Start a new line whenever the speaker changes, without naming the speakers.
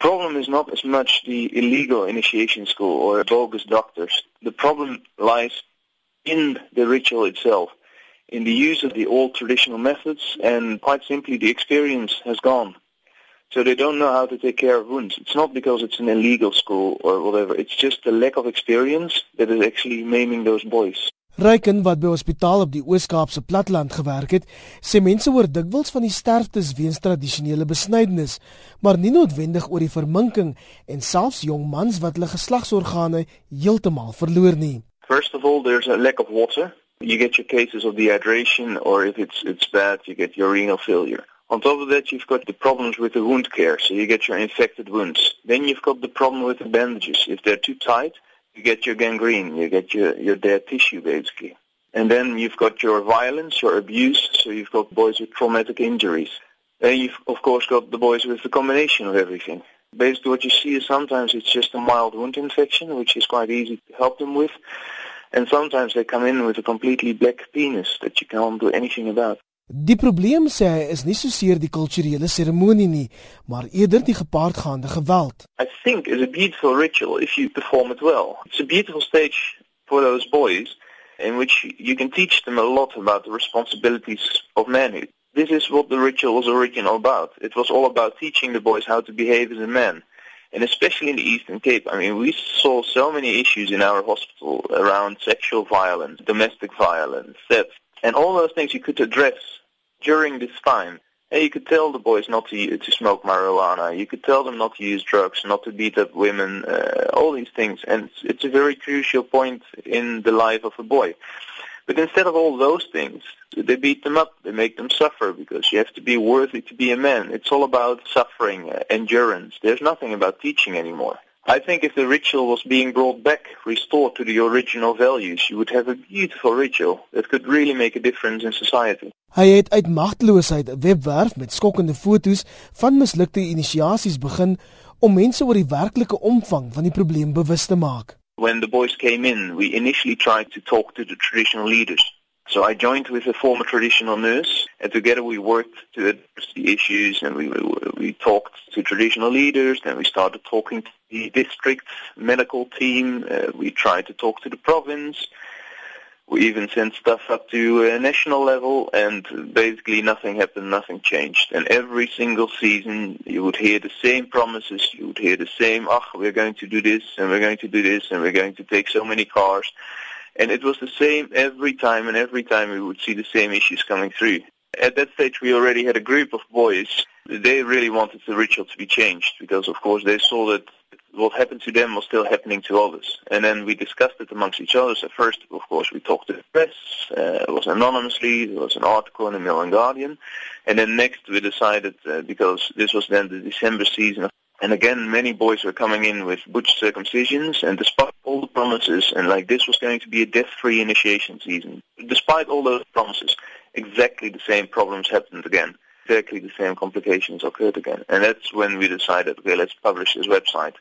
problem is not as much the illegal initiation school or bogus doctors. The problem lies in the ritual itself, in the use of the old traditional methods, and quite simply the experience has gone. So they don't know how to take care of wounds. It's not because it's an illegal school or whatever. It's just the lack of experience that is actually maiming those boys.
Ryken wat by hospitaal op die Oos-Kaapse platteland gewerk het, sê mense hoor dikwels van die sterftes weens tradisionele besnydenis, maar nie noodwendig oor die verminking en selfs jong mans wat hulle geslagsorgane heeltemal verloor nie.
First of all, there's a lack of water. You get your cases of dehydration or if it's it's bad, you get your renal failure. On top of that, you've got the problems with the wound care, so you get your infected wounds. Then you've got the problem with the bandages. If they're too tight, you get your gangrene, you get your, your dead tissue basically. And then you've got your violence, your abuse, so you've got boys with traumatic injuries. Then you've of course got the boys with the combination of everything. Basically what you see is sometimes it's just a mild wound infection, which is quite easy to help them with. And sometimes they come in with a completely black penis that you can't do anything about.
Die probleem sê hy is nie so seer die kulturele seremonie nie, maar eerder die gepaardgaande geweld.
I think is a beautiful ritual if you perform it well. It's a beautiful stage for those boys in which you can teach them a lot about the responsibilities of manhood. This is what the ritual was original about. It was all about teaching the boys how to behave as a man. And especially in the Eastern Cape, I mean, we saw so many issues in our hospital around sexual violence, domestic violence, theft, and all those things you could address during this time. And you could tell the boys not to to smoke marijuana. You could tell them not to use drugs, not to beat up women, uh, all these things. And it's, it's a very crucial point in the life of a boy. But instead of all those things, they beat them up. They make them suffer because you have to be worthy to be a man. It's all about suffering, uh, endurance. There's nothing about teaching anymore. I think if the ritual was being brought back, restored to the original values, you would have a beautiful ritual that could really make a difference in society.
Hy het uit magteloosheid 'n webwerf met skokkende foto's van mislukte inisiasies begin om mense oor die werklike omvang van die probleem bewus te maak.
When the boys came in, we initially tried to talk to the traditional leaders. So I joined with a former traditional nurse, and together we worked to address the issues, and we we talked to traditional leaders. Then we started talking to the district medical team. Uh, we tried to talk to the province. We even sent stuff up to a national level, and basically nothing happened, nothing changed. And every single season, you would hear the same promises. You would hear the same, "Ah, oh, we're going to do this, and we're going to do this, and we're going to take so many cars." And it was the same every time, and every time we would see the same issues coming through. At that stage, we already had a group of boys. They really wanted the ritual to be changed because, of course, they saw that what happened to them was still happening to others. And then we discussed it amongst each other. So first, of course, we talked to the press. Uh, it was anonymously. There was an article in the Mail and Guardian. And then next, we decided, uh, because this was then the December season and again, many boys were coming in with butch circumcisions, and despite all the promises, and like this was going to be a death-free initiation season, despite all those promises, exactly the same problems happened again. Exactly the same complications occurred again. And that's when we decided, okay, let's publish this website.